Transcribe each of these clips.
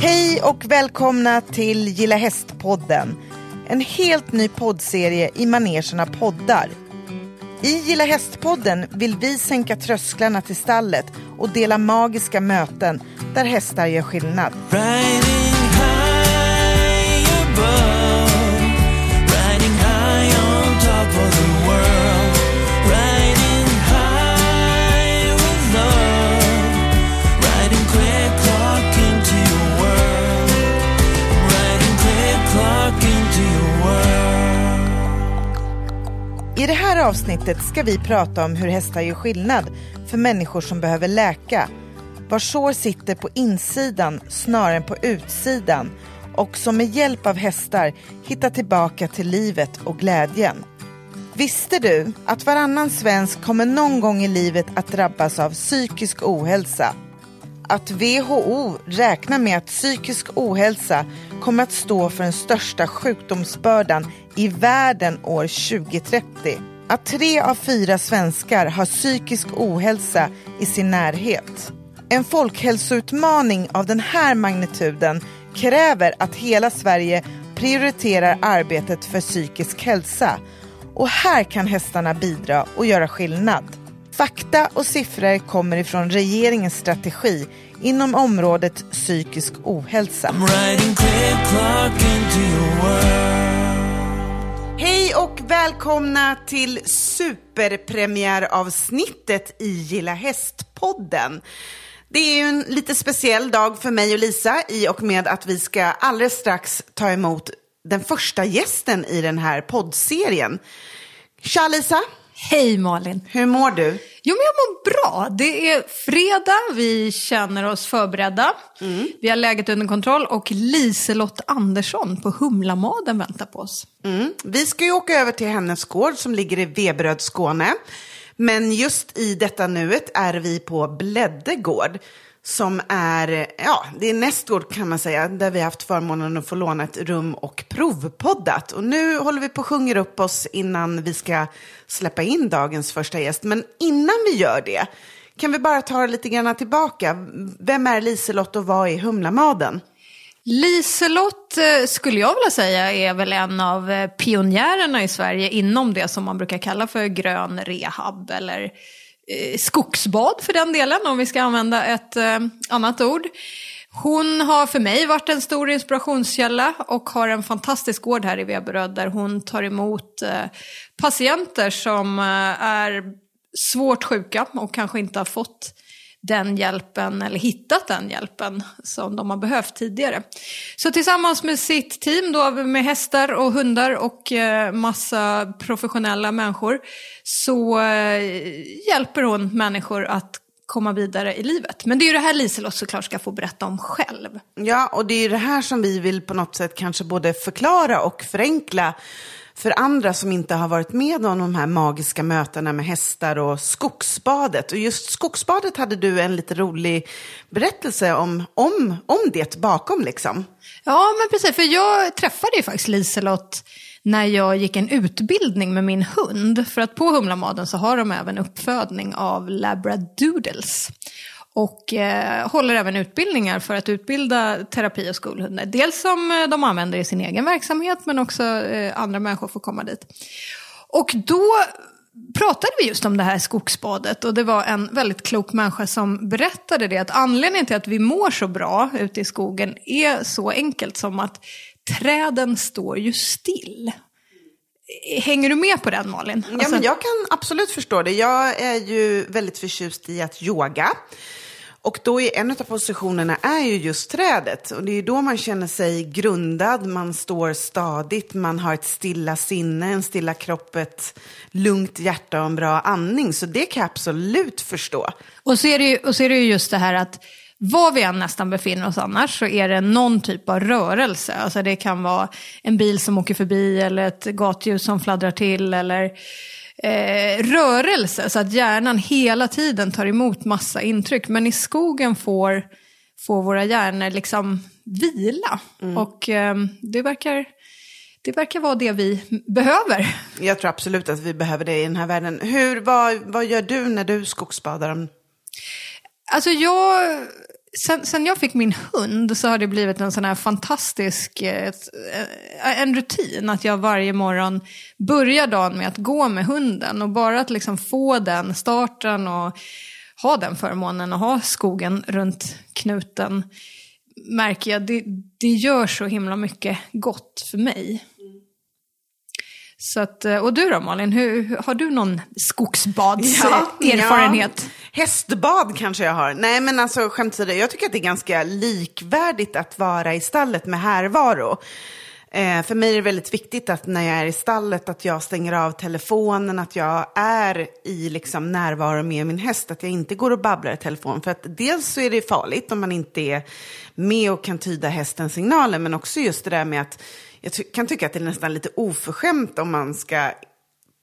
Hej och välkomna till Gilla Hästpodden. En helt ny poddserie i manegen poddar. I Gilla Hästpodden vill vi sänka trösklarna till stallet och dela magiska möten där hästar gör skillnad. Right I det här avsnittet ska vi prata om hur hästar gör skillnad för människor som behöver läka. Var sår sitter på insidan snarare än på utsidan och som med hjälp av hästar hittar tillbaka till livet och glädjen. Visste du att varannan svensk kommer någon gång i livet att drabbas av psykisk ohälsa? Att WHO räknar med att psykisk ohälsa kommer att stå för den största sjukdomsbördan i världen år 2030. Att tre av fyra svenskar har psykisk ohälsa i sin närhet. En folkhälsoutmaning av den här magnituden kräver att hela Sverige prioriterar arbetet för psykisk hälsa. Och här kan hästarna bidra och göra skillnad. Fakta och siffror kommer ifrån regeringens strategi inom området psykisk ohälsa. Hej och välkomna till superpremiäravsnittet i Gilla Hästpodden. Det är ju en lite speciell dag för mig och Lisa i och med att vi ska alldeles strax ta emot den första gästen i den här poddserien. Tja Lisa, Hej Malin! hur mår du? Jo men jag mår bra. Det är fredag, vi känner oss förberedda. Vi har läget under kontroll och Liselott Andersson på Humlamaden väntar på oss. Mm. Vi ska ju åka över till hennes gård som ligger i Veberöd, Skåne. Men just i detta nuet är vi på Blädde gård. Som är, ja, det är nästgård kan man säga, där vi har haft förmånen att få låna ett rum och provpoddat. Och nu håller vi på och sjunger upp oss innan vi ska släppa in dagens första gäst. Men innan vi gör det, kan vi bara ta det lite grann tillbaka. Vem är Liselott och vad är Humlamaden? Liselott eh, skulle jag vilja säga är väl en av eh, pionjärerna i Sverige inom det som man brukar kalla för grön rehab eller Eh, skogsbad för den delen om vi ska använda ett eh, annat ord. Hon har för mig varit en stor inspirationskälla och har en fantastisk gård här i Veberöd där hon tar emot eh, patienter som är svårt sjuka och kanske inte har fått den hjälpen eller hittat den hjälpen som de har behövt tidigare. Så tillsammans med sitt team då med hästar och hundar och eh, massa professionella människor så eh, hjälper hon människor att komma vidare i livet. Men det är ju det här Liselott såklart ska få berätta om själv. Ja, och det är ju det här som vi vill på något sätt kanske både förklara och förenkla för andra som inte har varit med om de här magiska mötena med hästar och skogsbadet. Och just skogsbadet hade du en lite rolig berättelse om, om, om det bakom liksom. Ja, men precis. För jag träffade ju faktiskt Liselott när jag gick en utbildning med min hund. För att på Humlamaden så har de även uppfödning av labradoodles. Och eh, håller även utbildningar för att utbilda terapi och skolhundar. Dels som eh, de använder i sin egen verksamhet men också eh, andra människor får komma dit. Och då pratade vi just om det här skogsbadet och det var en väldigt klok människa som berättade det att anledningen till att vi mår så bra ute i skogen är så enkelt som att träden står ju still. Hänger du med på den Malin? Ja, Alltså- men jag kan absolut förstå det. Jag är ju väldigt förtjust i att yoga. Och då är en av positionerna är ju just trädet. Och det är ju då man känner sig grundad, man står stadigt, man har ett stilla sinne, en stilla kropp, ett lugnt hjärta och en bra andning. Så det kan jag absolut förstå. Och så, är det ju, och så är det ju just det här att var vi än nästan befinner oss annars så är det någon typ av rörelse. Alltså det kan vara en bil som åker förbi eller ett gatljus som fladdrar till eller eh, rörelse. Så att hjärnan hela tiden tar emot massa intryck. Men i skogen får, får våra hjärnor liksom vila. Och eh, det verkar... Det verkar vara det vi behöver. Jag tror absolut att vi behöver det i den här världen. Hur, vad, vad gör du när du skogsbadar? Alltså jag sen, sen jag fick min hund så har det blivit en sån här fantastisk eh, eh, en rutin att jag varje morgon börjar dagen med att gå med hunden och bara att liksom få den starten och ha den förmånen och ha skogen runt knuten märker jag det, det gör så himla mycket gott för mig. Så att, eh, och du då Malin, hur, har du någon skogsbadserfarenhet? Ja, hästbad kanske jag har. Nej men alltså skämt åsido, jag tycker att det är ganska likvärdigt att vara i stallet med härvaro. Eh, för mig är det väldigt viktigt att när jag är i stallet att jag stänger av telefonen, att jag är i liksom, närvaro med min häst, att jag inte går och babblar i telefon. För att dels så är det farligt om man inte är med och kan tyda hästens signaler, men också just det där med att jag ty kan tycka att det är nästan lite oförskämt om man ska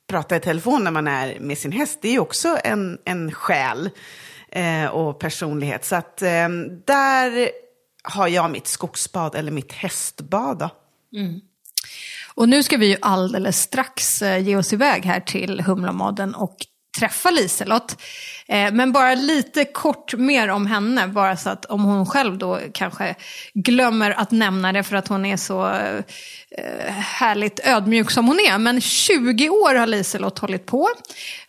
prata i telefon när man är med sin häst. Det är ju också en, en själ eh, och personlighet. Så att eh, där har jag mitt skogsbad eller mitt hästbad. Då. Mm. Och nu ska vi ju alldeles strax eh, ge oss iväg här till Humlamaden och träffa Liselott. Eh, men bara lite kort mer om henne, bara så att om hon själv då kanske glömmer att nämna det för att hon är så eh, härligt ödmjuk som hon är. Men 20 år har Liselott hållit på.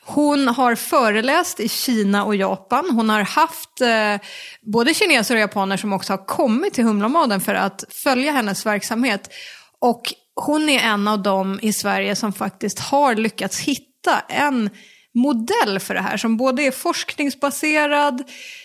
Hon har föreläst i Kina och Japan. Hon har haft eh, både kineser och japaner som också har kommit till Humlamaden för att följa hennes verksamhet. Och hon är en av dem i Sverige som faktiskt har lyckats hitta en modell för det här som både är forskningsbaserad,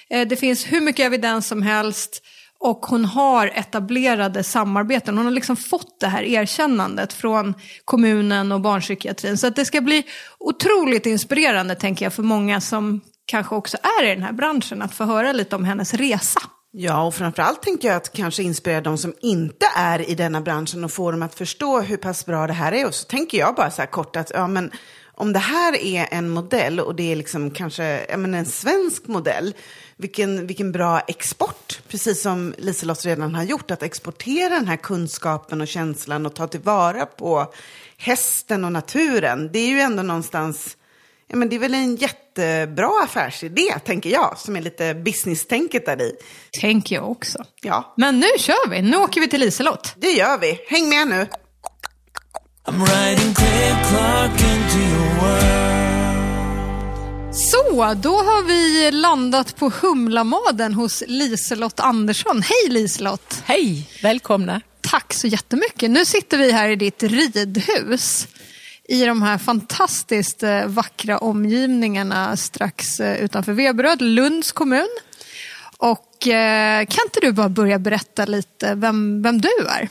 eh, det finns hur mycket evidens som helst och hon har etablerade samarbeten. Hon har liksom fått det här erkännandet från kommunen och barnpsykiatrin. Så att det ska bli otroligt inspirerande tänker jag för många som kanske också är i den här branschen att få höra lite om hennes resa. Ja, och framförallt tänker jag att kanske inspirera de som inte är i denna branschen och få dem att förstå hur pass bra det här är. Och så tänker jag bara så här kort att, ja men om det här är en modell och det är liksom kanske ja, men en svensk modell, vilken, vilken bra export, precis som Liselott redan har gjort, att exportera den här kunskapen och känslan och ta tillvara på hästen och naturen. Det är ju ändå någonstans, ja men det är väl en jättebra affärsidé, tänker jag, som är lite business-tänket där i. Tänker jag också. Ja. Men nu kör vi, nu åker vi till Liselott. Det gör vi, häng med nu. I'm writing Craig Clark into your world. Så, då har vi landat på Humlamaden hos Liselott Andersson. Hej Liselott! Hej, välkomna. Tack så jättemycket. Nu sitter vi här i ditt ridhus i de här fantastiskt eh, vackra omgivningarna strax eh, utanför Veberöd, Lunds kommun. Och eh, kan inte du bara börja berätta lite vem, vem du är?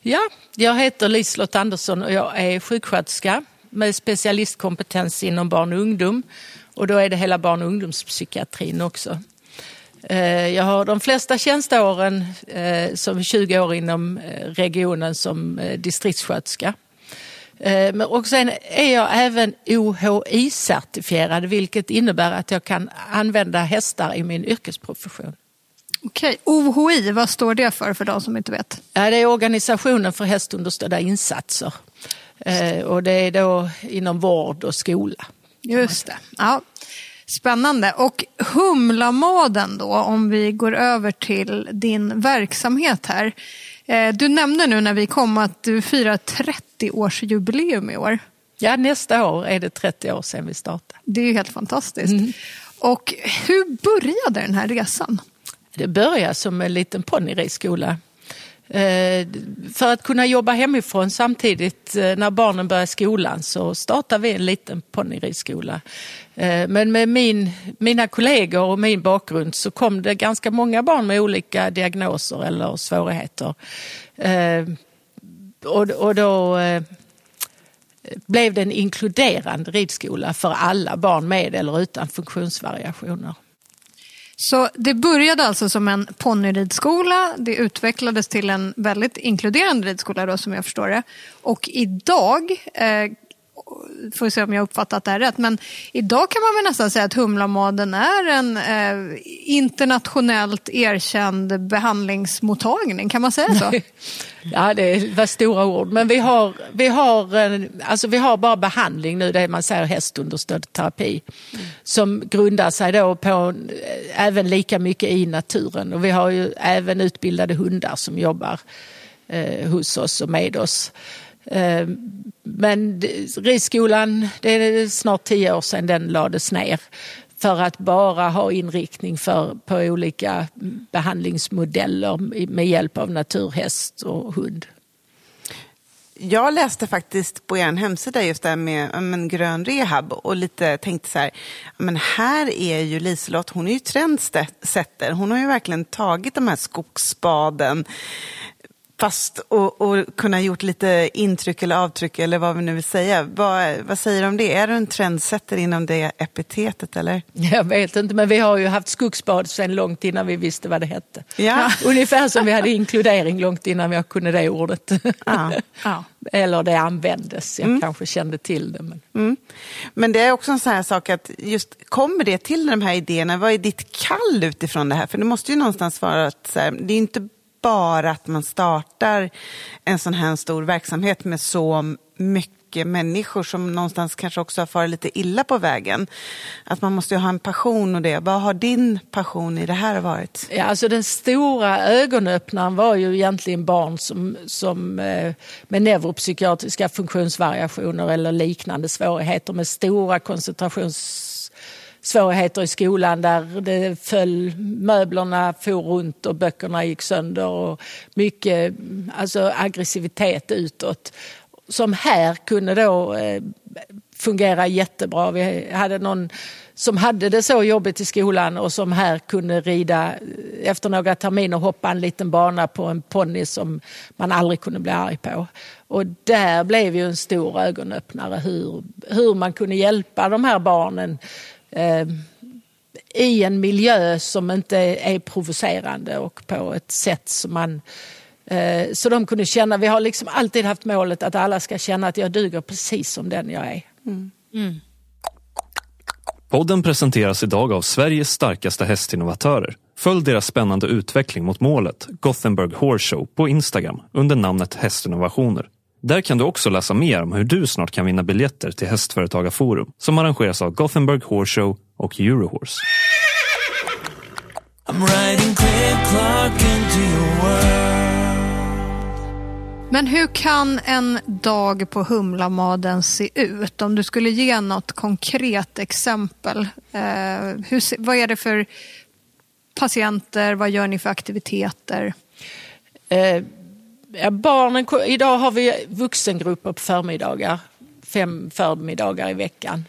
Ja, jag heter Liselott Andersson och jag är sjuksköterska med specialistkompetens inom barn och ungdom. Och då är det hela barn och ungdomspsykiatrin också. Jag har de flesta tjänsteåren som 20 år inom regionen som distriktssköterska. Och sen är jag även OHI-certifierad vilket innebär att jag kan använda hästar i min yrkesprofession. Okej, OHI, vad står det för för de som inte vet? Ja, det är Organisationen för hästunderstödda insatser. Eh, och det är då inom vård och skola. Just det. Ja. Spännande. Och Humlamaden då, om vi går över till din verksamhet här. Eh, du nämnde nu när vi kom att du firar 30-årsjubileum i år. Ja, nästa år är det 30 år sedan vi startade. Det är ju helt fantastiskt. Mm. Och hur började den här resan? Det började som en liten ponnyridskola. Eh, för att kunna jobba hemifrån samtidigt eh, när barnen börjar skolan så startade vi en liten ponnyridskola. Eh, men med min, mina kollegor och min bakgrund så kom det ganska många barn med olika diagnoser eller svårigheter. Och, då blev det en inkluderande ridskola för alla barn med eller utan funktionsvariationer. Så det började alltså som en ponnyridskola. Det utvecklades till en väldigt inkluderande ridskola då, som jag förstår det. Och idag, eh, får se om jag uppfattat det här rätt, men idag kan man väl nästan säga att Humlamaden är en eh, internationellt erkänd behandlingsmottagning. Kan man säga så? Ja, det var stora ord. Men vi har, vi har, eh, alltså vi har bara behandling nu, det man säger hästunderstödd terapi. Som grundar sig då på eh, även lika mycket i naturen. Och vi har ju även utbildade hundar som jobbar eh, hos oss och med oss. Eh, men ridskolan, det är snart tio år sedan den lades ner för att bara ha inriktning för, på olika behandlingsmodeller med hjälp av naturhäst och hund. Jag läste faktiskt på er hemsida just det här med men, grön rehab och lite tänkte så här, men här är ju Liselott, hon är ju trendsetter. Hon har ju verkligen tagit de här skogsspaden fast och, och kunna gjort lite intryck eller avtryck eller vad vi nu vill säga. Vad, vad säger du om det? Är du en trendsetter inom det epitetet eller? Jag vet inte, men vi har ju haft skogsbad sedan långt innan vi visste vad det hette. Ja. Ungefär som vi hade inkludering långt innan jag kunde det ordet. Ja. Ja. Eller det användes, jag kanske kände till det. Men... Mm. Men det är också en sån här sak att just kommer det till de här idéerna, vad är ditt kall utifrån det här? För det måste ju någonstans vara att så här, det är inte bara att man startar en sån här stor verksamhet med så mycket människor som någonstans kanske också har farit lite illa på vägen. Att man måste ju ha en passion och det. Vad har din passion i det här varit? Ja, alltså den stora ögonöppnaren var ju egentligen barn som, som, eh, med neuropsykiatriska funktionsvariationer eller liknande svårigheter med stora koncentrations Svårigheter i skolan där det föll, möblerna for runt och böckerna gick sönder och mycket alltså aggressivitet utåt. Som här kunde då eh, fungera jättebra. Vi hade någon som hade det så jobbigt i skolan och som här kunde rida eh, efter några terminer hoppa en liten bana på en ponny som man aldrig kunde bli arg på. Och där blev ju en stor ögonöppnare hur, hur man kunde hjälpa de här barnen eh, i en miljö som inte är provocerande och på ett sätt som man eh, så de kunde känna, vi har liksom alltid haft målet att alla ska känna att jag duger precis som den jag är. Podden presenteras idag av Sveriges starkaste hästinnovatörer. Följ deras spännande utveckling mot målet, Gothenburg Horse Show, på Instagram under namnet Hästinnovationer. Där kan du också läsa mer om hur du snart kan vinna biljetter till Hästföretagarforum som arrangeras av Gothenburg Horse Show och Eurohorse. I'm riding click clock into your world. Men hur kan en dag på Humlamaden se ut? Om du skulle ge något konkret exempel. Eh, hur, vad är det för patienter? Vad gör ni för aktiviteter? Eh, ja, barnen, idag har vi vuxengrupper på förmiddagar, fem förmiddagar i veckan.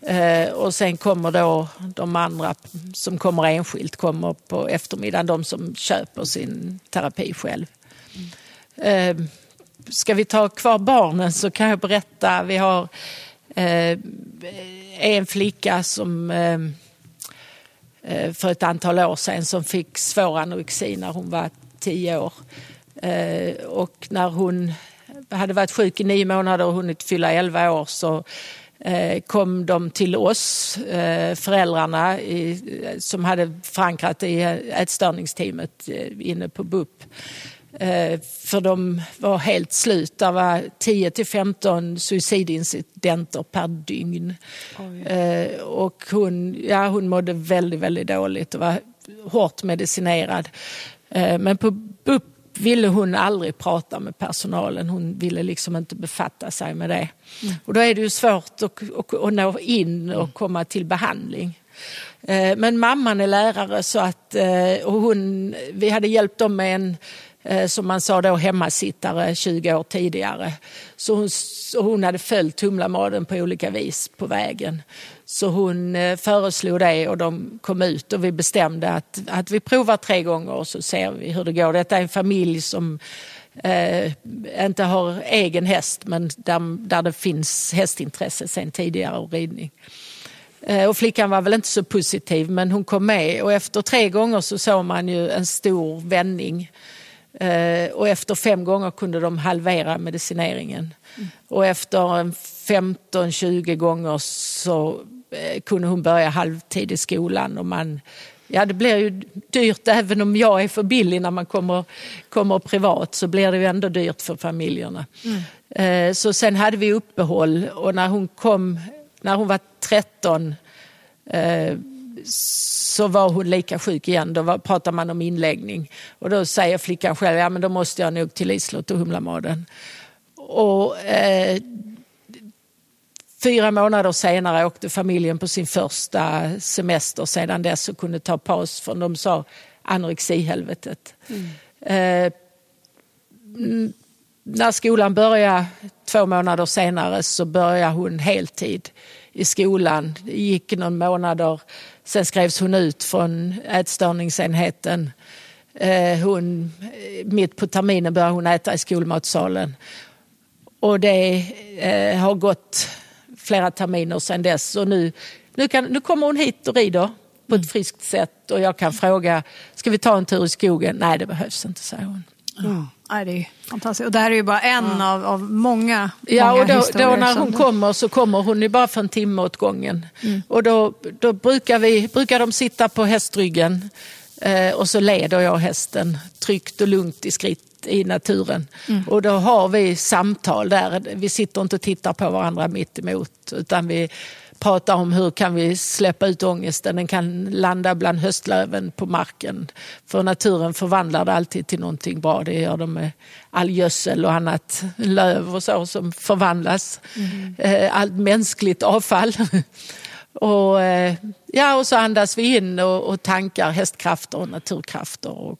Eh, och sen kommer då de andra som kommer enskilt kommer på eftermiddagen, de som köper sin terapi själv. Eh, ska vi ta kvar barnen så kan jag berätta, vi har eh, en flicka som eh, eh för ett antal år sedan som fick svår anorexi när hon var tio år. Eh, Och när hon hade varit sjuk i nio månader och hunnit fylla elva år så eh, kom de till oss, eh, föräldrarna i, som hade förankrat i ätstörningsteamet inne på BUP. För de var helt slut. Det var 10 till 15 suicidincidenter per dygn. Eh, Och hon, ja, hon mådde väldigt, väldigt dåligt och var hårt medicinerad. Men på BUP ville hon aldrig prata med personalen. Hon ville liksom inte befatta sig med det. Och då är det ju svårt att, att, att nå in och komma till behandling. Eh, Men mamman är lärare så att eh, och hon, vi hade hjälpt dem med en eh, som man sa då hemmasittare 20 år tidigare. Så hon, hon hade följt Humlamaden på olika vis på vägen. Så hon eh, föreslog det och de kom ut och vi bestämde att, att vi provar tre gånger och så ser vi hur det går. Detta är en familj som eh, inte har egen häst men där, där det finns hästintresse sen tidigare och ridning. Eh, Och flickan var väl inte så positiv men hon kom med och efter tre gånger så såg man ju en stor vändning. Eh, Och efter fem gånger kunde de halvera medicineringen. Och efter en 15-20 gånger så eh, kunde hon börja halvtid i skolan och man Ja, det blir ju dyrt även om jag är för billig när man kommer, kommer privat så blir det ju ändå dyrt för familjerna. Eh, Så sen hade vi uppehåll och när hon kom, när hon var 13 eh, så var hon lika sjuk igen. Då var, pratar man om inläggning. Och då säger flickan själv, ja men då måste jag nog till Liselott och Humlamaden. Och eh, Fyra månader senare åkte familjen på sin första semester sedan dess och kunde ta paus för de sa anorexihelvetet. Eh, mm, när skolan började två månader senare så började hon heltid i skolan. Det gick någon månader, sen skrevs hon ut från ätstörningsenheten. Eh, hon, mitt på terminen började hon äta i skolmatsalen. Och det eh, har gått flera terminer sedan dess. Och nu, nu, kan, nu kommer hon hit och rider på ett friskt sätt och jag kan fråga, ska vi ta en tur i skogen? Nej, det behövs inte, säger hon. Nej, det är fantastiskt. Och det här är ju bara en av, av många, Ja, många och då, då när hon kommer så kommer hon ju bara för en timme åt gången. Och då, då brukar, vi, brukar de sitta på hästryggen eh, och så leder jag hästen tryggt och lugnt i skritt i naturen. Och då har vi samtal där. Vi sitter inte och tittar på varandra mitt emot utan vi pratar om hur kan vi släppa ut ångesten. Den kan landa bland höstlöven på marken. För naturen förvandlar det alltid till någonting bra. Det gör de med all gödsel och annat löv och så som förvandlas. Eh, Allt mänskligt avfall. och, eh, ja, och så andas vi in och, och tankar hästkrafter och naturkrafter. Och,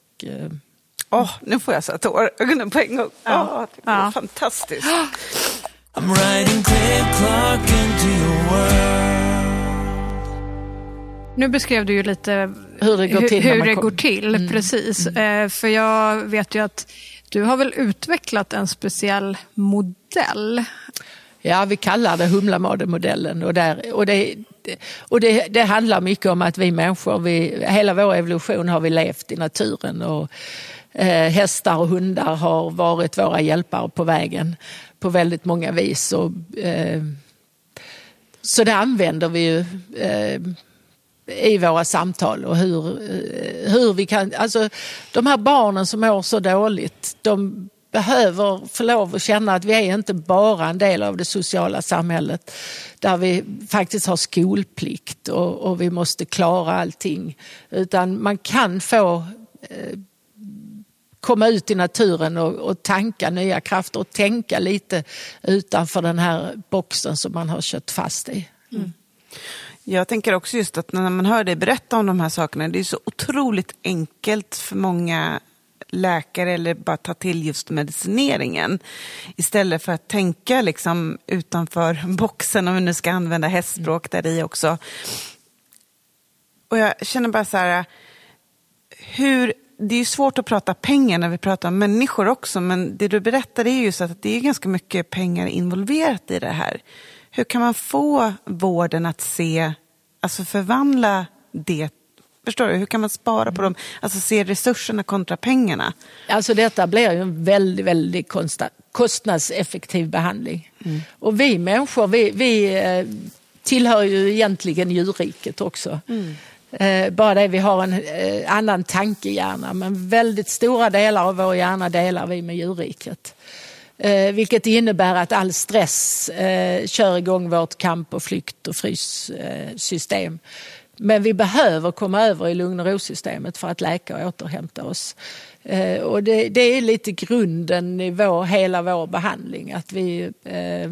Åh, nu får jag så i ögonen på en gång. Åh, det var Ja. fantastiskt. I'm riding Craig Clark into your world. Nu beskrev du ju lite Hur det går till hur det går till. Precis. Eh, för jag vet ju att du har väl utvecklat en speciell modell. Ja, vi kallar det Humlamademodellen. Och, där, och, det, och det, det handlar mycket om att vi människor, vi, hela vår evolution har vi levt i naturen. Och, eh, hästar och hundar har varit våra hjälpare på vägen på väldigt många vis. Och, eh, så det använder vi ju eh, i våra samtal och hur, eh, hur vi kan... Alltså, de här barnen som mår så dåligt, de behöver få lov att känna att vi är inte bara en del av det sociala samhället där vi faktiskt har skolplikt och, och vi måste klara allting. Utan man kan få eh, komma ut i naturen och, och tanka nya krafter och tänka lite utanför den här boxen som man har kört fast i. Mm. Jag tänker också just att när man hör dig berätta om de här sakerna, det är så otroligt enkelt för många läkare eller bara ta till just medicineringen. Istället för att tänka liksom utanför boxen, om vi nu ska använda hästspråk där i också. Och jag känner bara så här, hur, det är ju svårt att prata pengar när vi pratar om människor också, men det du berättar är ju så att det är ganska mycket pengar involverat i det här. Hur kan man få vården att se, alltså förvandla det, förstår du, hur kan man spara på dem, alltså se resurserna kontra pengarna? Alltså detta blir ju en väldigt, väldigt kostnadseffektiv behandling. Och vi människor, vi, vi eh, tillhör ju egentligen djurriket också. Eh, bara det vi har en eh, annan tankehjärna, men väldigt stora delar av vår hjärna delar vi med djurriket. Eh, vilket innebär att all stress eh, kör igång vårt kamp och flykt och fryssystem. Eh, Men vi behöver komma över i lugn och ro-systemet för att läka och återhämta oss. Eh, och det, det är lite grunden i vår, hela vår behandling. Att vi, eh,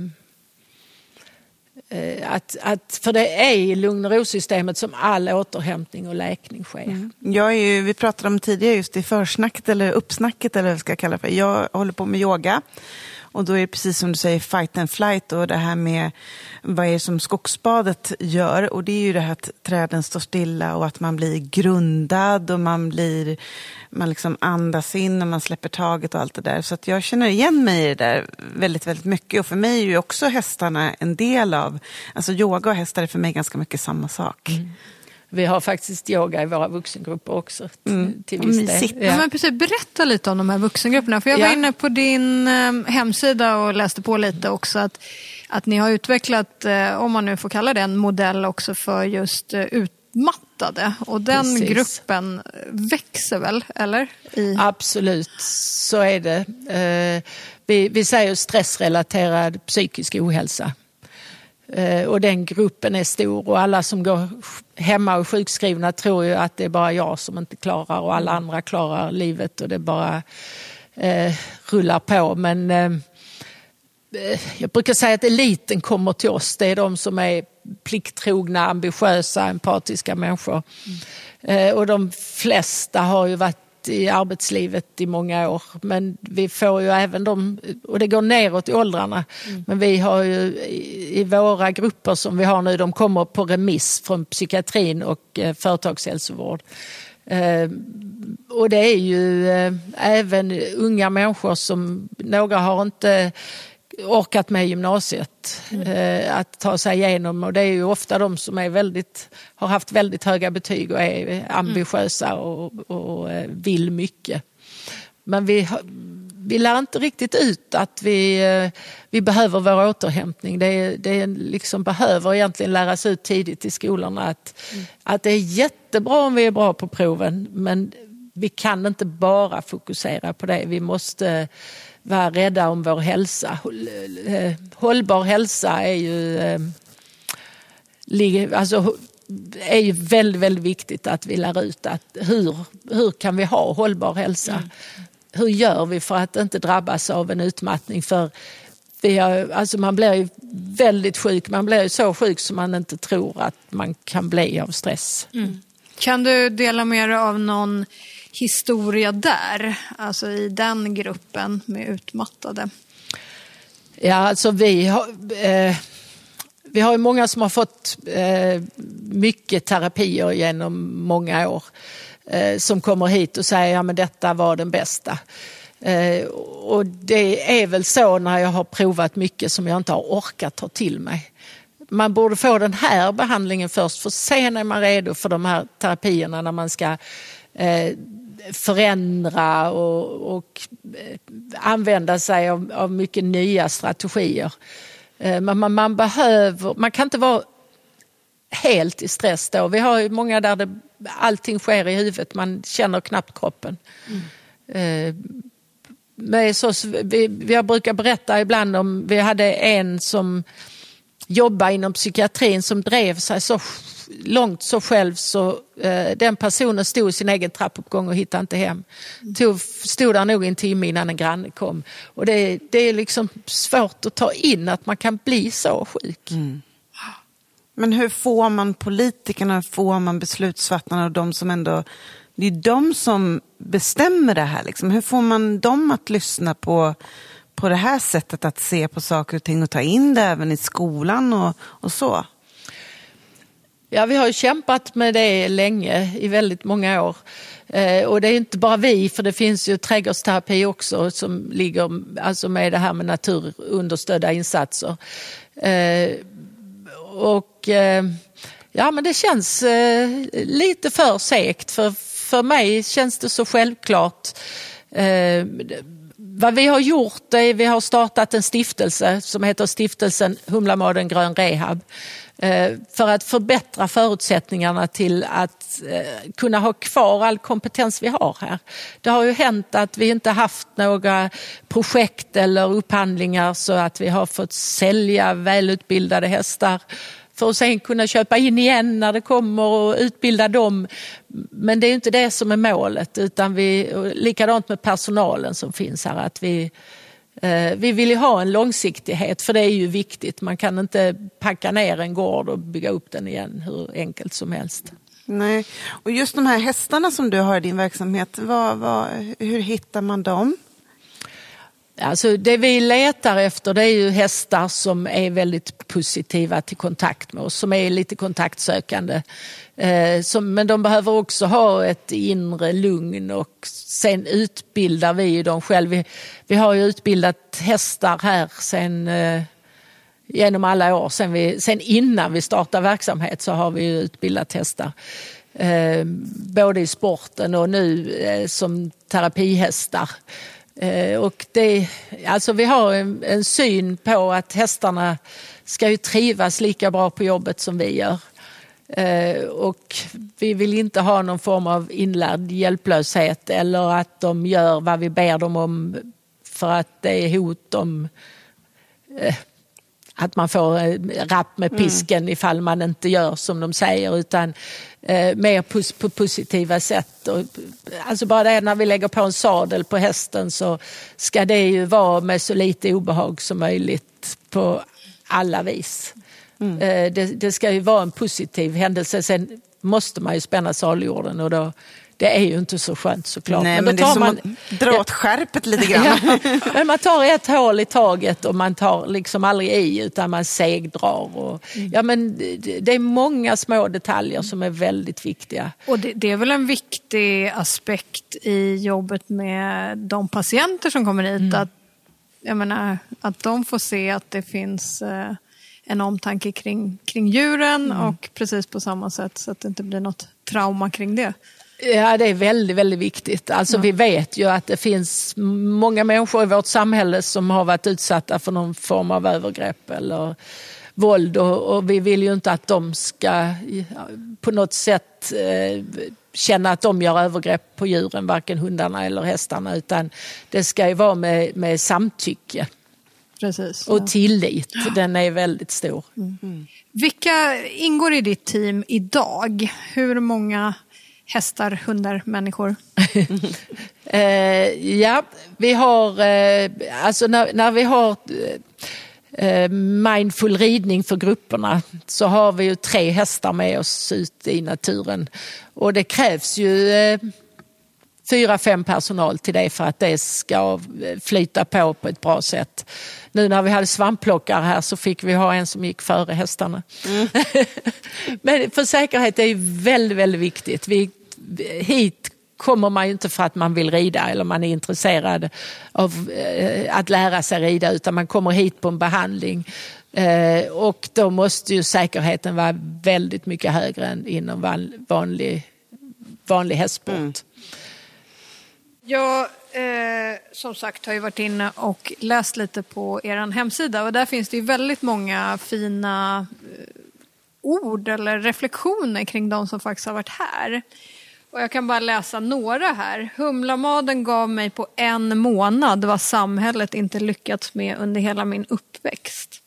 Eh, att, att, för det är i lugn och ro-systemet som all återhämtning och läkning sker. Mm. Jag är ju, vi pratade om tidigare just i försnacket eller uppsnacket eller vad jag ska kalla det för. Jag håller på med yoga. Och då är det precis som du säger fight and flight och det här med vad är det som skogsbadet gör. Och det är ju det här att träden står stilla och att man blir grundad och man blir, man liksom andas in och man släpper taget och allt det där. Så att jag känner igen mig i det där väldigt, väldigt mycket. Och för mig är ju också hästarna en del av, alltså yoga och hästar är för mig ganska mycket samma sak. Mm. Vi har faktiskt yoga i våra vuxengrupper också. Mm. Till viss. Ja. Men precis, berätta lite om de här vuxengrupperna. För jag var Ja. inne på din eh, hemsida och läste på lite också att, att ni har utvecklat, eh, om man nu får kalla det en modell också för just eh, utmattade. Och den Precis. gruppen växer väl, eller? I... Absolut, så är det. Eh, Vi, vi säger stressrelaterad psykisk ohälsa. Eh, Och den gruppen är stor och alla som går hemma och är sjukskrivna tror ju att det är bara jag som inte klarar och alla andra klarar livet och det bara eh, rullar på. Men eh, eh, jag brukar säga att eliten kommer till oss. Det är de som är plikttrogna, ambitiösa, empatiska människor. Eh, och de flesta har ju varit i arbetslivet i många år. Men vi får ju även de, och det går neråt i åldrarna. Men vi har ju i, i våra grupper som vi har nu, de kommer på remiss från psykiatrin och eh, företagshälsovård. Eh, och det är ju eh, även unga människor som, några har inte orkat med gymnasiet eh, att ta sig igenom och det är ju ofta de som är väldigt, har haft väldigt höga betyg och är ambitiösa och, och eh, vill mycket. Men vi, vi lär inte riktigt ut att vi, eh, vi behöver vår återhämtning. Det, det liksom behöver egentligen läras ut tidigt i skolorna att, att det är jättebra om vi är bra på proven men vi kan inte bara fokusera på det. Vi måste vara rädda om vår hälsa. Eh, Hållbar hälsa är ju eh, alltså, är ju väldigt, väldigt viktigt att vi lär ut att hur, hur kan vi ha hållbar hälsa? Hur gör vi för att inte drabbas av en utmattning? För vi har, alltså man blir ju väldigt sjuk, man blir ju så sjuk som man inte tror att man kan bli av stress. Kan du dela med dig av någon historia där, alltså i den gruppen med utmattade? Ja, alltså vi har, eh, vi har ju många som har fått eh, mycket terapier genom många år. Eh, som kommer hit och säger att ja, detta var den bästa. Eh, och det är väl så när jag har provat mycket som jag inte har orkat ta till mig. Man borde få den här behandlingen först för sen är man redo för de här terapierna när man ska eh, förändra och, och eh, använda sig av, av mycket nya strategier. Eh, Men man, man behöver, man kan inte vara helt i stress då. Vi har ju många där det, allting sker i huvudet, man känner knappt kroppen. Eh, Men så, vi, jag brukar berätta ibland om, vi hade en som jobbade inom psykiatrin som drev sig så långt så själv så eh, den personen stod i sin egen trappuppgång och hittade inte hem. Tog, stod där nog en timme innan en granne kom. Och det, det är liksom svårt att ta in att man kan bli så sjuk. Mm. Men hur får man politikerna, hur får man beslutsfattarna och de som ändå... Det är de som bestämmer det här. Liksom. Hur får man dem att lyssna på, på det här sättet att se på saker och ting och ta in det även i skolan och, och så? Ja, vi har ju kämpat med det länge, i väldigt många år. Eh, och det är inte bara vi, för det finns ju trädgårdsterapi också som ligger alltså med det här med naturunderstödda insatser. Eh, och eh, ja, men det känns lite för segt. För, för mig känns det så självklart. Vad vi har gjort är vi har startat en stiftelse som heter stiftelsen Humlamaden Grön Rehab. Eh, för att förbättra förutsättningarna till att eh, kunna ha kvar all kompetens vi har här. Det har ju hänt att vi inte haft några projekt eller upphandlingar så att vi har fått sälja välutbildade hästar för att sen kunna köpa in igen när det kommer och utbilda dem. Men det är inte det som är målet utan vi, likadant med personalen som finns här. Att vi, Eh, vi vill ju ha en långsiktighet för det är ju viktigt. Man kan inte packa ner en gård och bygga upp den igen hur enkelt som helst. Nej. Och just de här hästarna som du har i din verksamhet, vad, vad, hur hittar man dem? Alltså det vi letar efter det är ju hästar som är väldigt positiva till kontakt med oss, som är lite kontaktsökande. Eh, som, men de behöver också ha ett inre lugn och sen utbildar vi ju dem själv. Vi, vi har ju utbildat hästar här sen eh, genom alla år. Sen, vi, sen innan vi startade verksamhet så har vi ju utbildat hästar. Eh, både i sporten och nu eh, som terapihästar. Eh, och det, alltså vi har en, en syn på att hästarna ska ju trivas lika bra på jobbet som vi gör. Eh, och vi vill inte ha någon form av inlärd hjälplöshet eller att de gör vad vi ber dem om för att det är hot om eh, att man får rapp med pisken ifall man inte gör som de säger utan eh, mer pos på positiva sätt. Och, alltså bara det när vi lägger på en sadel på hästen så ska det ju vara med så lite obehag som möjligt på alla vis. Eh, det, det ska ju vara en positiv händelse. Sen måste man ju spänna saljorden och då, det är ju inte så skönt såklart. Nej, då men det är tar som man- att dra åt skärpet lite grann. Ja, men man tar ett hål i taget och man tar liksom aldrig i utan man segdrar. Och, ja, men det, är många små detaljer som är väldigt viktiga. Och det, det är väl en viktig aspekt i jobbet med de patienter som kommer hit. Att, jag menar, att de får se att det finns eh, en omtanke kring, kring djuren och precis på samma sätt så att det inte blir något trauma kring det. Ja, det är väldigt, väldigt viktigt. Alltså, Vi vet ju att det finns många människor i vårt samhälle som har varit utsatta för någon form av övergrepp eller våld och, och vi vill ju inte att de ska ja, på något sätt eh, känna att de gör övergrepp på djuren, varken hundarna eller hästarna, utan det ska ju vara med, med samtycke Precis. och tillit. Den är väldigt stor. Vilka ingår i ditt team idag? Hur många hästar, hundar, människor? Eh, ja, vi har, eh, alltså när, när vi har eh, mindful ridning för grupperna så har vi ju tre hästar med oss ut i naturen. Och det krävs ju eh, fyra, fem personal till det för att det ska eh, flyta på på ett bra sätt. Nu när vi hade svampplockare här så fick vi ha en som gick före hästarna. Men för säkerhet är ju väldigt, väldigt viktigt. Vi, hit kommer man ju inte för att man vill rida eller man är intresserad av eh, att lära sig rida utan man kommer hit på en behandling. Eh, och då måste ju säkerheten vara väldigt mycket högre än inom vanlig, vanlig hästsport. Mm. Jag eh, som sagt har ju varit inne och läst lite på er hemsida och där finns det ju väldigt många fina eh, ord eller reflektioner kring de som faktiskt har varit här. Och jag kan bara läsa några här. Humlamaden gav mig på en månad vad samhället inte lyckats med under hela min uppväxt.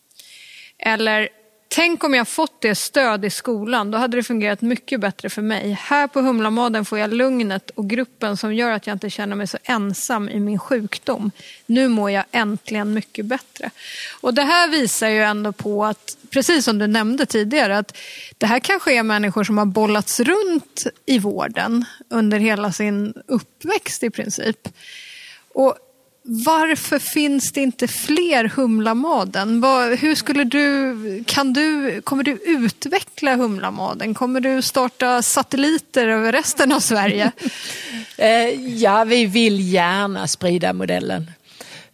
Eller Tänk om jag fått det stöd i skolan, då hade det fungerat mycket bättre för mig. Här på Humlamaden får jag lugnet och gruppen som gör att jag inte känner mig så ensam i min sjukdom. Nu mår jag äntligen mycket bättre. Och det här visar ju ändå på att, precis som du nämnde tidigare, att det här kanske är människor som har bollats runt i vården under hela sin uppväxt i princip. Och varför finns det inte fler Humlamaden? Hur skulle du, kan du, kommer du utveckla Humlamaden? Kommer du starta satelliter över resten av Sverige? Eh, ja, vi vill gärna sprida modellen.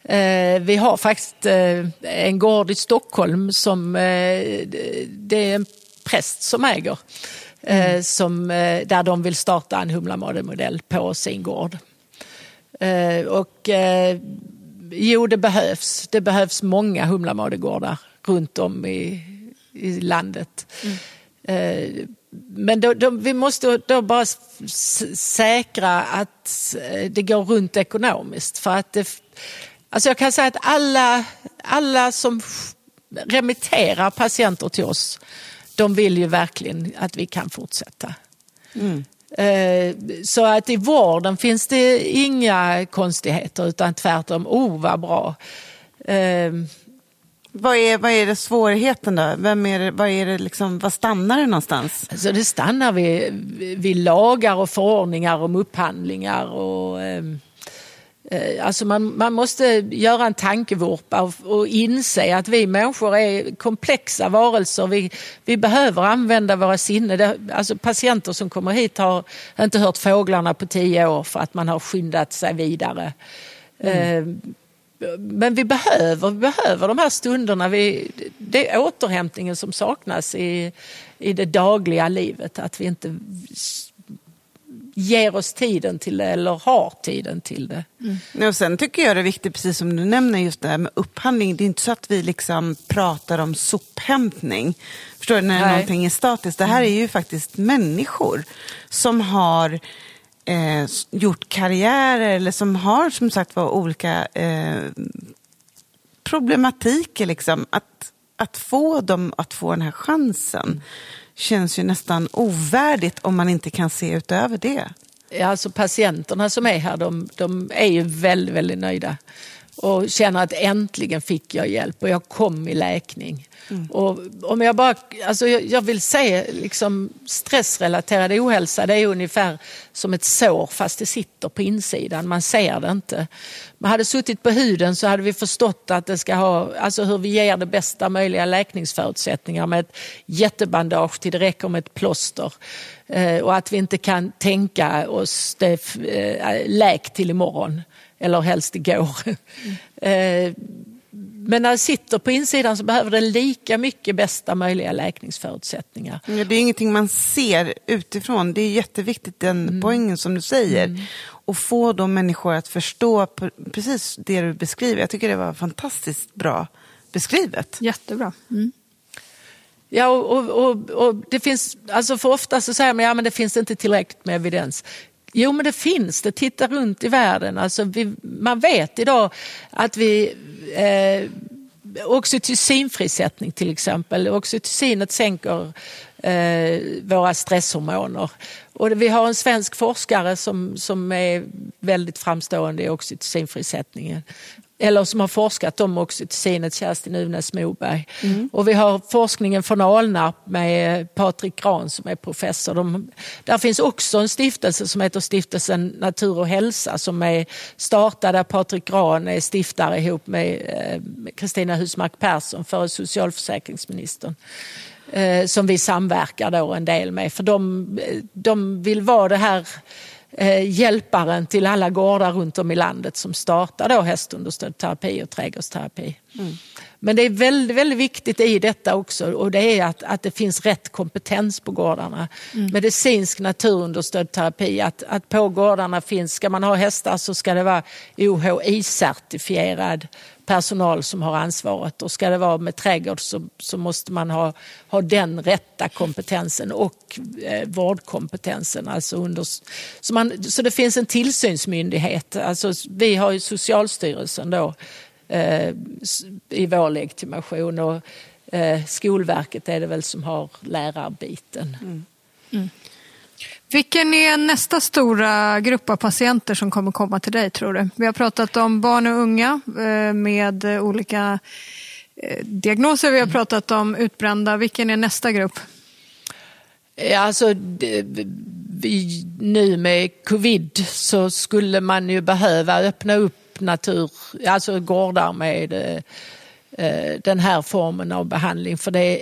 Eh, vi har faktiskt eh, en gård i Stockholm som det är en präst som äger. Eh, som, där de vill starta en Humlamademodell på sin gård. Eh, och eh, jo, det behövs. Det behövs många Humlamadegårdar runt om i, i landet. Eh, men då, då, vi måste då bara säkra att det går runt ekonomiskt. För att det, alltså jag kan säga att alla, alla som remitterar patienter till oss, de vill ju verkligen att vi kan fortsätta. Eh, Så att i vården finns det inga konstigheter utan tvärtom, oh vad bra. Eh, Vad är, vad är det svårigheten då? Vem är det, vad, är det liksom, vad stannar det någonstans? Så det stannar vid, vid lagar och förordningar om upphandlingar. Och, eh, eh, alltså man, man måste göra en tankevurpa och, och inse att vi människor är komplexa varelser. Vi, vi behöver använda våra sinnen. Alltså patienter som kommer hit har inte hört fåglarna på tio år för att man har skyndat sig vidare. Eh, men vi behöver, vi behöver de här stunderna. Vi, det är återhämtningen som saknas i, i det dagliga livet. Att vi inte ger oss tiden till det eller har tiden till det. Nej, Och sen tycker jag det är viktigt, precis som du nämner, just det här med upphandling. Det är inte så att vi liksom pratar om sophämtning. Förstår du? När Nej. någonting är statiskt. Det här är ju faktiskt människor som har eh, gjort karriärer eller som har som sagt var olika eh, problematiker. Liksom. Att, att få dem att få den här chansen känns ju nästan ovärdigt om man inte kan se utöver det. Ja, Alltså patienterna som är här, de, de är ju väldigt, väldigt nöjda. Och känner att äntligen fick jag hjälp och jag kom i läkning. Och om jag, bara, alltså jag, jag vill se liksom stressrelaterad ohälsa, det är ungefär som ett sår fast det sitter på insidan, man ser det inte. Man hade suttit på huden så hade vi förstått att det ska ha, alltså hur vi ger det bästa möjliga läkningsförutsättningar med ett jättebandage till det räcker med ett plåster. Eh, och att vi inte kan tänka oss det eh, läk till imorgon eller helst igår. Eh, men när det sitter på insidan så behöver det lika mycket bästa möjliga läkningsförutsättningar. Ja, det är ingenting man ser utifrån. Det är jätteviktigt den Mm. poängen som du säger. Och få de människor att förstå precis det du beskriver. Jag tycker det var fantastiskt bra beskrivet. Jättebra. Mm. Ja, och, och, och, och det finns, alltså för ofta så säger man ja, men det finns inte tillräckligt med evidens. Jo, men det finns det. Titta runt i världen. Alltså vi, man vet idag att vi... Eh, oxytocinfrisättning till exempel. Oxytocinet sänker eh, våra stresshormoner. Och vi har en svensk forskare som, som är väldigt framstående i oxytocinfrisättningen. Eller som har forskat om oxytocinet, Kerstin Uvnäs Moberg. Och vi har forskningen från Alnarp med Patrik Gran som är professor. De, där finns också en stiftelse som heter Stiftelsen Natur och hälsa som är startad där Patrik Gran är stiftare ihop med eh, Kristina Husmark Persson, före socialförsäkringsministern eh, som vi samverkar då en del med. För de, de vill vara det här eh, hjälparen till alla gårdar runt om i landet som startar då hästunderstödd terapi och trädgårdsterapi. Men det är väldigt, väldigt viktigt i detta också och det är att, att det finns rätt kompetens på gårdarna. Medicinsk naturunderstödd terapi, att, att på gårdarna finns, ska man ha hästar så ska det vara OHI-certifierad personal som har ansvaret och ska det vara med trädgård så, så måste man ha, ha den rätta kompetensen och eh, vårdkompetensen. Alltså under, så, man, så det finns en tillsynsmyndighet. Alltså, vi har ju Socialstyrelsen då eh, i vår legitimation och eh, Skolverket är det väl som har lärarbiten. Vilken är nästa stora grupp av patienter som kommer komma till dig tror du? Vi har pratat om barn och unga eh, med olika eh, diagnoser. Vi har pratat om utbrända. Vilken är nästa grupp? Alltså, vi- nu med covid så skulle man ju behöva öppna upp natur, alltså gårdar med eh, den här formen av behandling. För det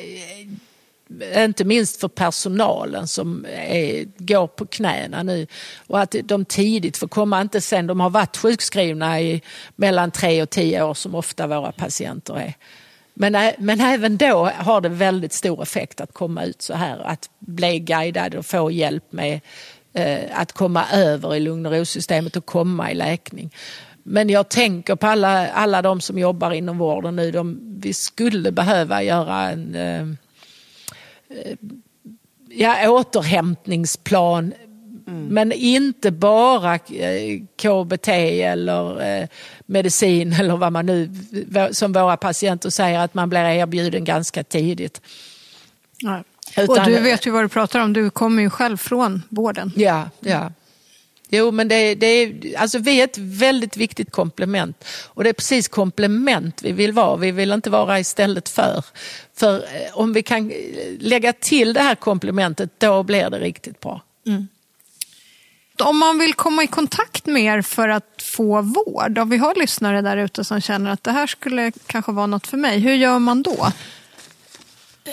inte minst för personalen som är, går på knäna nu. Och att de tidigt får komma, inte sen de har varit sjukskrivna i mellan tre och tio år som ofta våra patienter är. Men, men även då har det väldigt stor effekt att komma ut så här, att bli guidad och få hjälp med eh, att komma över i lugn och ro-systemet och komma i läkning. Men jag tänker på alla, alla de som jobbar inom vården nu, de, vi skulle behöva göra en eh, ja, återhämtningsplan Men inte bara eh, KBT eller eh, medicin eller vad man nu, som våra patienter säger, att man blir erbjuden ganska tidigt. Ja. Utan- Och du vet ju vad du pratar om. Du kommer ju själv från vården. Ja, ja. Jo, men det, det är, alltså vi är ett väldigt viktigt komplement. Och det är precis komplement vi vill vara. Vi vill inte vara istället för. För eh, om vi kan eh, lägga till det här komplementet, då blir det riktigt bra. Om man vill komma i kontakt med er för att få vård, om vi har lyssnare där ute som känner att det här skulle kanske vara något för mig, hur gör man då?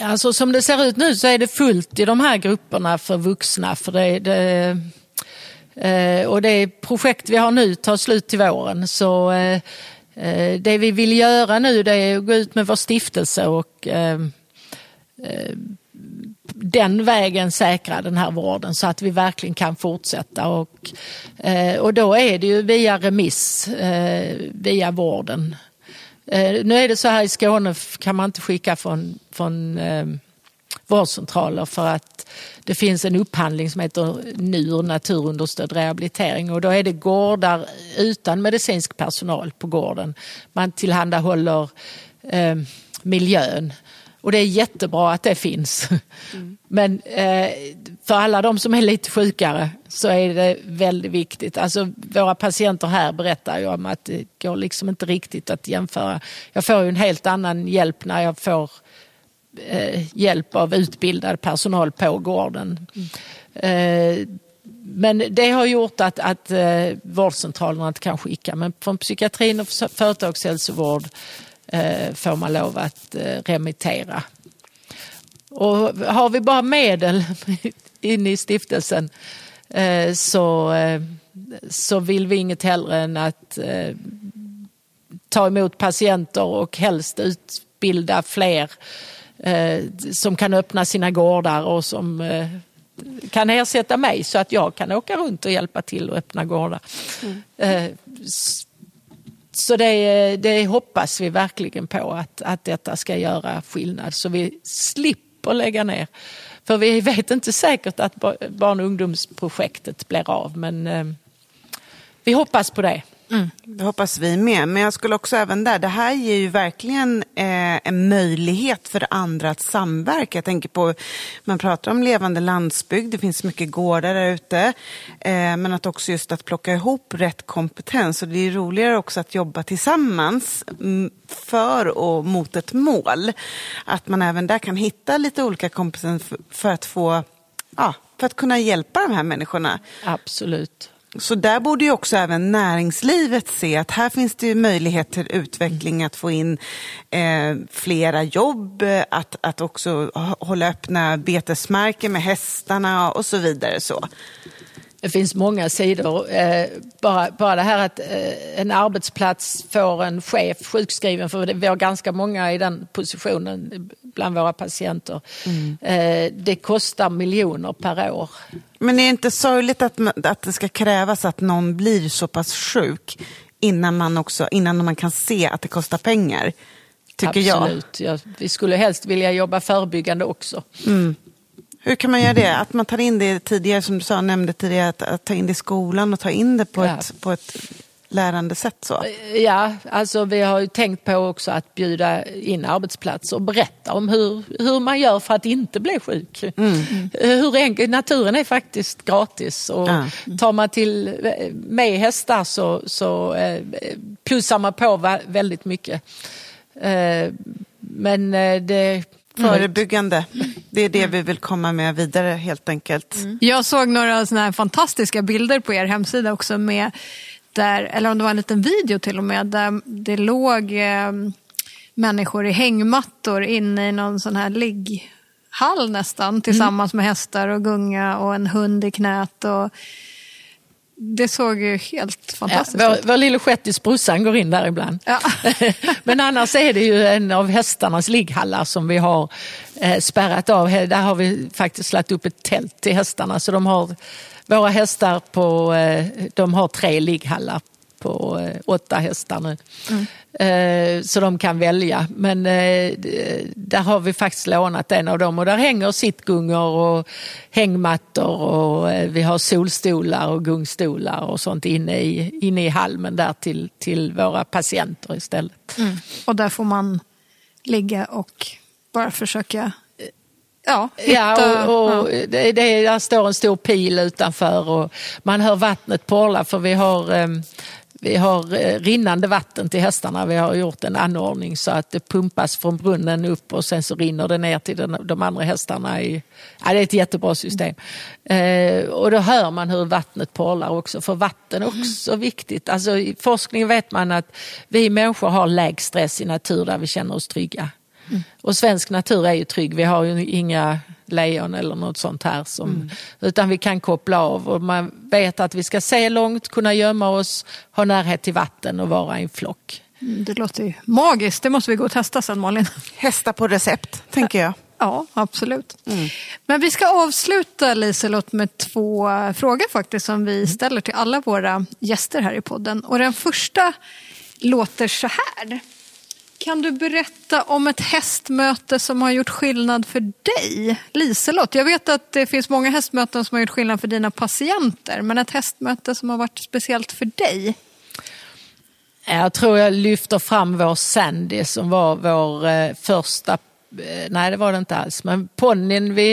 Alltså som det ser ut nu så är det fullt i de här grupperna för vuxna. För det, det, Eh, och det projekt vi har nu tar slut till våren. Så eh, eh, det vi vill göra nu det är att gå ut med vår stiftelse och den vägen säkra den här vården så att vi verkligen kan fortsätta. Och, och då är det ju via remiss, via vården. Nu är det så här i Skåne kan man inte skicka från, från eh, vårdcentraler för att det finns en upphandling som heter NUR, naturunderstödd rehabilitering och då är det gårdar utan medicinsk personal på gården. Man tillhandahåller eh, miljön och det är jättebra att det finns. Mm. Men eh, för alla de som är lite sjukare så är det väldigt viktigt. Alltså, våra patienter här berättar ju om att det går liksom inte riktigt att jämföra. Jag får ju en helt annan hjälp när jag får Eh, hjälp av utbildad personal på gården. Mm. Eh, men det har gjort att, att eh, vårdcentralerna inte kan skicka. Men från psykiatrin och företagshälsovård eh, får man lov att eh, remittera. Och har vi bara medel in i stiftelsen eh, så, eh, så vill vi inget hellre än att eh, ta emot patienter och helst utbilda fler eh, som kan öppna sina gårdar och som eh, kan ersätta mig så att jag kan åka runt och hjälpa till att öppna gårdar. Mm. Eh, så det, det, hoppas vi verkligen på att, att detta ska göra skillnad så vi slipper lägga ner. För vi vet inte säkert att barn och ungdomsprojektet blir av men eh, vi hoppas på det. Mm. Det hoppas vi med. Men jag skulle också även där, det här ger ju verkligen eh, en möjlighet för andra att samverka. Jag tänker på, man pratar om levande landsbygd, det finns mycket gårdar där ute. Eh, men att också just att plocka ihop rätt kompetens. Och det är roligare också att jobba tillsammans mm, för och mot ett mål. Att man även där kan hitta lite olika kompetens för att få, ja, för att kunna hjälpa de här människorna. Absolut. Så där borde ju också även näringslivet se att här finns det ju möjlighet till utveckling, att få in eh, flera jobb, att, att också hålla öppna betesmarker med hästarna och så vidare. Så. Det finns många sidor. Eh, bara, bara det här att eh, en arbetsplats får en chef sjukskriven, för vi har ganska många i den positionen bland våra patienter. Mm. Eh, det kostar miljoner per år. Men är det inte sorgligt att, att det ska krävas att någon blir så pass sjuk innan man, också, innan man kan se att det kostar pengar? Tycker Absolut. jag. Ja, vi skulle helst vilja jobba förebyggande också. Mm. Hur kan man göra det? Att man tar in det tidigare, som du sa, nämnde tidigare, att, att ta in det i skolan och ta in det på, ja. ett, på ett lärande sätt? Så? Ja, alltså vi har ju tänkt på också att bjuda in arbetsplatser och berätta om hur, hur man gör för att inte bli sjuk. Mm. Hur enkelt, naturen är faktiskt gratis och ja. tar man till med hästar så, så eh, plussar man på väldigt mycket. Eh, men eh, det Förebyggande. Det är det vi vill komma med vidare helt enkelt. Mm. Jag såg några såna här fantastiska bilder på er hemsida också med där, eller om det var en liten video till och med, där det låg eh, människor i hängmattor inne i någon sån här ligghall nästan tillsammans mm. med hästar och gunga och en hund i knät. Och, det såg ju helt fantastiskt ja, ut. Vår, vår lille shettis brorsan går in där ibland. Ja. Men annars är det ju en av hästarnas ligghallar som vi har eh, spärrat av. Där har vi faktiskt lagt upp ett tält till hästarna. Så de har, våra hästar på, eh, de har tre ligghallar på eh, åtta hästar nu. Mm. Eh, så de kan välja. Men eh, där har vi faktiskt lånat en av dem och där hänger sittgungor och hängmattor och vi har solstolar och gungstolar och sånt inne i, inne i halmen där till, till våra patienter istället. Mm. Och där får man ligga och bara försöka Ja, ja och, och ja. Det, det, där står en stor pil utanför och man hör vattnet porla för vi har um, vi har eh, rinnande vatten till hästarna. Vi har gjort en anordning så att det pumpas från brunnen upp och sen så rinner det ner till den, de andra hästarna. I, ja, det är ett jättebra system. Eh, och då hör man hur vattnet porlar också, för vatten är också mm. viktigt. Alltså, I forskning vet man att vi människor har lägst stress i natur där vi känner oss trygga. Mm. Och svensk natur är ju trygg. Vi har ju inga lejon eller något sånt här. Som, mm. Utan vi kan koppla av och man vet att vi ska se långt, kunna gömma oss, ha närhet till vatten och vara i en flock. Mm, det låter ju magiskt. Det måste vi gå och testa sen Malin. Hästa på recept, tänker jag. Ja, absolut. Men vi ska avsluta Liselott med två eh, frågor faktiskt som vi ställer till alla våra gäster här i podden. Och den första låter så här. Kan du berätta om ett hästmöte som har gjort skillnad för dig? Liselott, jag vet att det finns många hästmöten som har gjort skillnad för dina patienter, men ett hästmöte som har varit speciellt för dig? Jag tror jag lyfter fram vår Sandy som var vår eh, första, eh, nej det var det inte alls, men ponnyn vi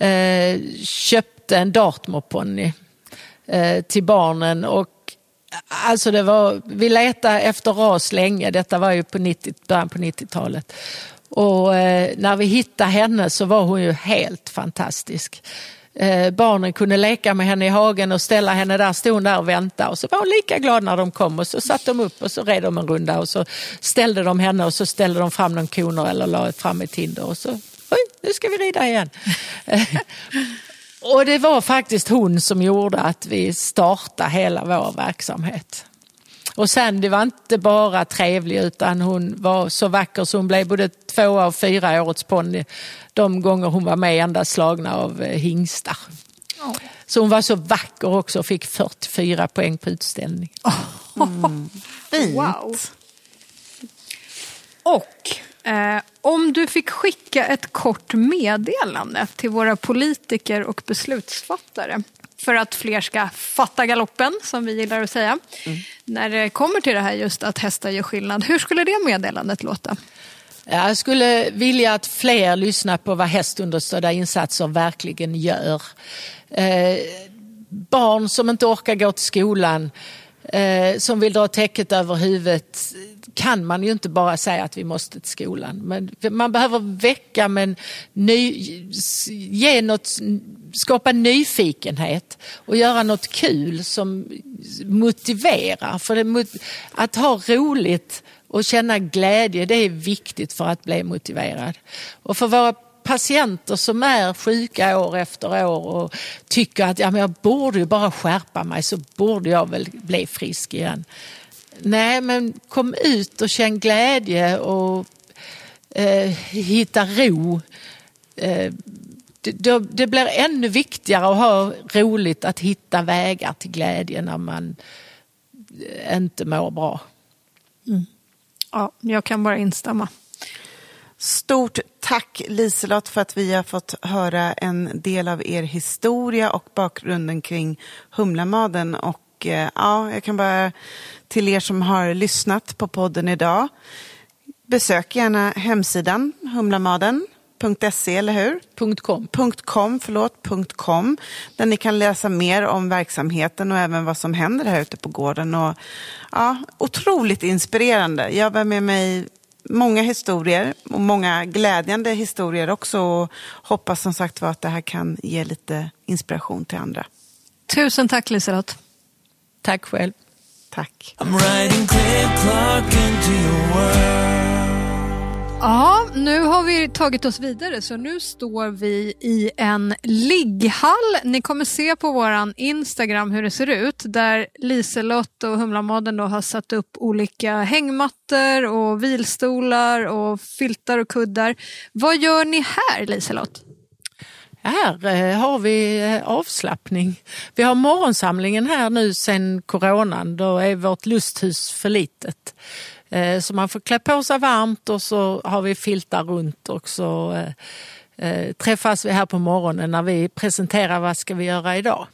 eh, köpte en Dartmoor-ponny till barnen och Alltså det var, vi letade efter ras länge, detta var ju på 90, början på 90-talet. Och eh, när vi hittade henne så var hon ju helt fantastisk. Eh, barnen kunde leka med henne i hagen och ställa henne där, stod hon där och väntade. Och så var hon lika glad när de kom och så satt de upp och så red de en runda och så ställde de henne och så ställde de fram någon koner eller la fram ett hinder och så, oj, nu ska vi rida igen. och det var faktiskt hon som gjorde att vi startade hela vår verksamhet. Och Sandy var inte bara trevlig utan hon var så vacker så hon blev både tvåa och fyra årets ponny de gånger hon var med ända slagna av eh, hingstar. Så hon var så vacker också och fick 44 poäng på utställning. Fint. Wow. Och eh, om du fick skicka ett kort meddelande till våra politiker och beslutsfattare för att fler ska fatta galoppen, som vi gillar att säga, när det kommer till det här just att hästar gör skillnad. Hur skulle det meddelandet låta? Jag skulle vilja att fler lyssnar på vad hästunderstödda insatser verkligen gör. Eh, barn som inte orkar gå till skolan, eh, som vill dra täcket över huvudet, kan man ju inte bara säga att vi måste till skolan. Men man behöver väcka men ny, ge något, skapa nyfikenhet och göra något kul som motiverar. För det, att ha roligt och känna glädje, det är viktigt för att bli motiverad. Och för våra patienter som är sjuka år efter år och tycker att ja, men jag borde ju bara skärpa mig så borde jag väl bli frisk igen. Nej, men kom ut och känn glädje och eh, hitta ro. Eh, det, det, blir ännu viktigare att ha roligt att hitta vägar till glädje när man eh, inte mår bra. Mm. Ja, jag kan bara instämma. Stort tack Liselott för att vi har fått höra en del av er historia och bakgrunden kring Humlamaden. Och eh, ja, jag kan bara till er som har lyssnat på podden idag, besök gärna hemsidan humlamaden.se, eller hur? .com. .com, förlåt, .com, där ni kan läsa mer om verksamheten och även vad som händer här ute på gården. Och, ja, otroligt inspirerande. Jag var med mig många historier och många glädjande historier också och hoppas som sagt var att det här kan ge lite inspiration till andra. Tusen tack Liselott. Tack själv. Tack. Ja, nu har vi tagit oss vidare så nu står vi i en ligghall. Ni kommer se på vår Instagram hur det ser ut där Liselott och Humlamodden då har satt upp olika hängmattor och vilstolar och filtar och kuddar. Vad gör ni här Liselott? Här eh, har vi eh, avslappning. Vi har morgonsamlingen här nu sen coronan. Då är vårt lusthus för litet. Eh, Så man får klä på sig varmt och så har vi filtar runt och så eh, eh, träffas vi här på morgonen när vi presenterar vad ska vi göra idag.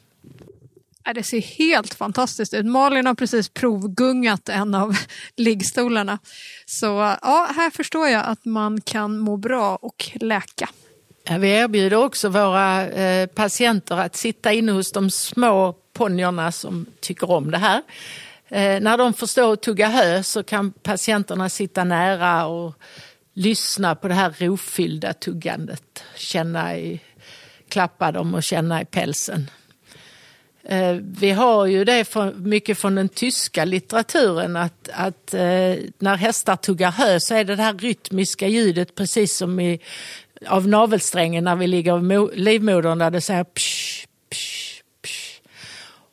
Det ser helt fantastiskt ut. Malin har precis provgungat en av liggstolarna. Så ja, här förstår jag att man kan må bra och läka. Vi erbjuder också våra patienter att sitta inne hos de små ponnyerna som tycker om det här. Eh, när de förstår att tugga hö så kan patienterna sitta nära och lyssna på det här rofyllda tuggandet. Känna i, klappa dem och känna i pälsen. Eh, vi har ju det mycket från den tyska litteraturen att, att eh, när hästar tuggar hö så är det det här rytmiska ljudet precis som i, av navelsträngen när vi ligger av livmodern där det säger psh, psh, psh.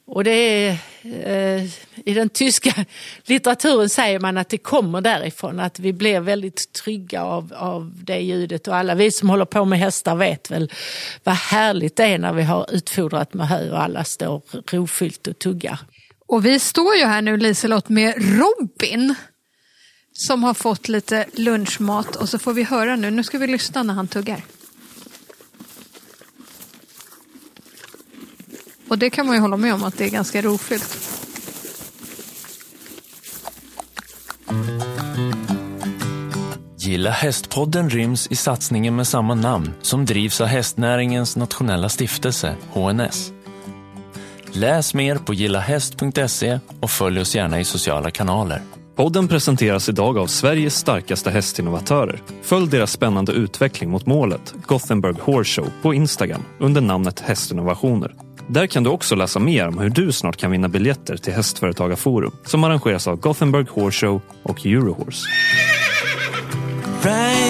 Och det är Eh, I den tyska litteraturen säger man att det kommer därifrån, att vi blir väldigt trygga av, av det ljudet. Och alla vi som håller på med hästar vet väl vad härligt det är när vi har utfodrat med hö och alla står rofyllt och tuggar. Och vi står ju här nu Liselott med Robin som har fått lite lunchmat och så får vi höra nu, nu ska vi lyssna när han tuggar. Och det kan man ju hålla med om att det är ganska rofyllt. Gilla hästpodden ryms i satsningen med samma namn som drivs av hästnäringens nationella stiftelse, HNS. Läs mer på gillahäst.se och följ oss gärna i sociala kanaler. Podden presenteras idag av Sveriges starkaste hästinnovatörer. Följ deras spännande utveckling mot målet, Gothenburg Horse Show, på Instagram under namnet Hästinnovationer. Där kan du också läsa mer om hur du snart kan vinna biljetter till Hästföretagarforum som arrangeras av Gothenburg Horse Show och Eurohorse. Right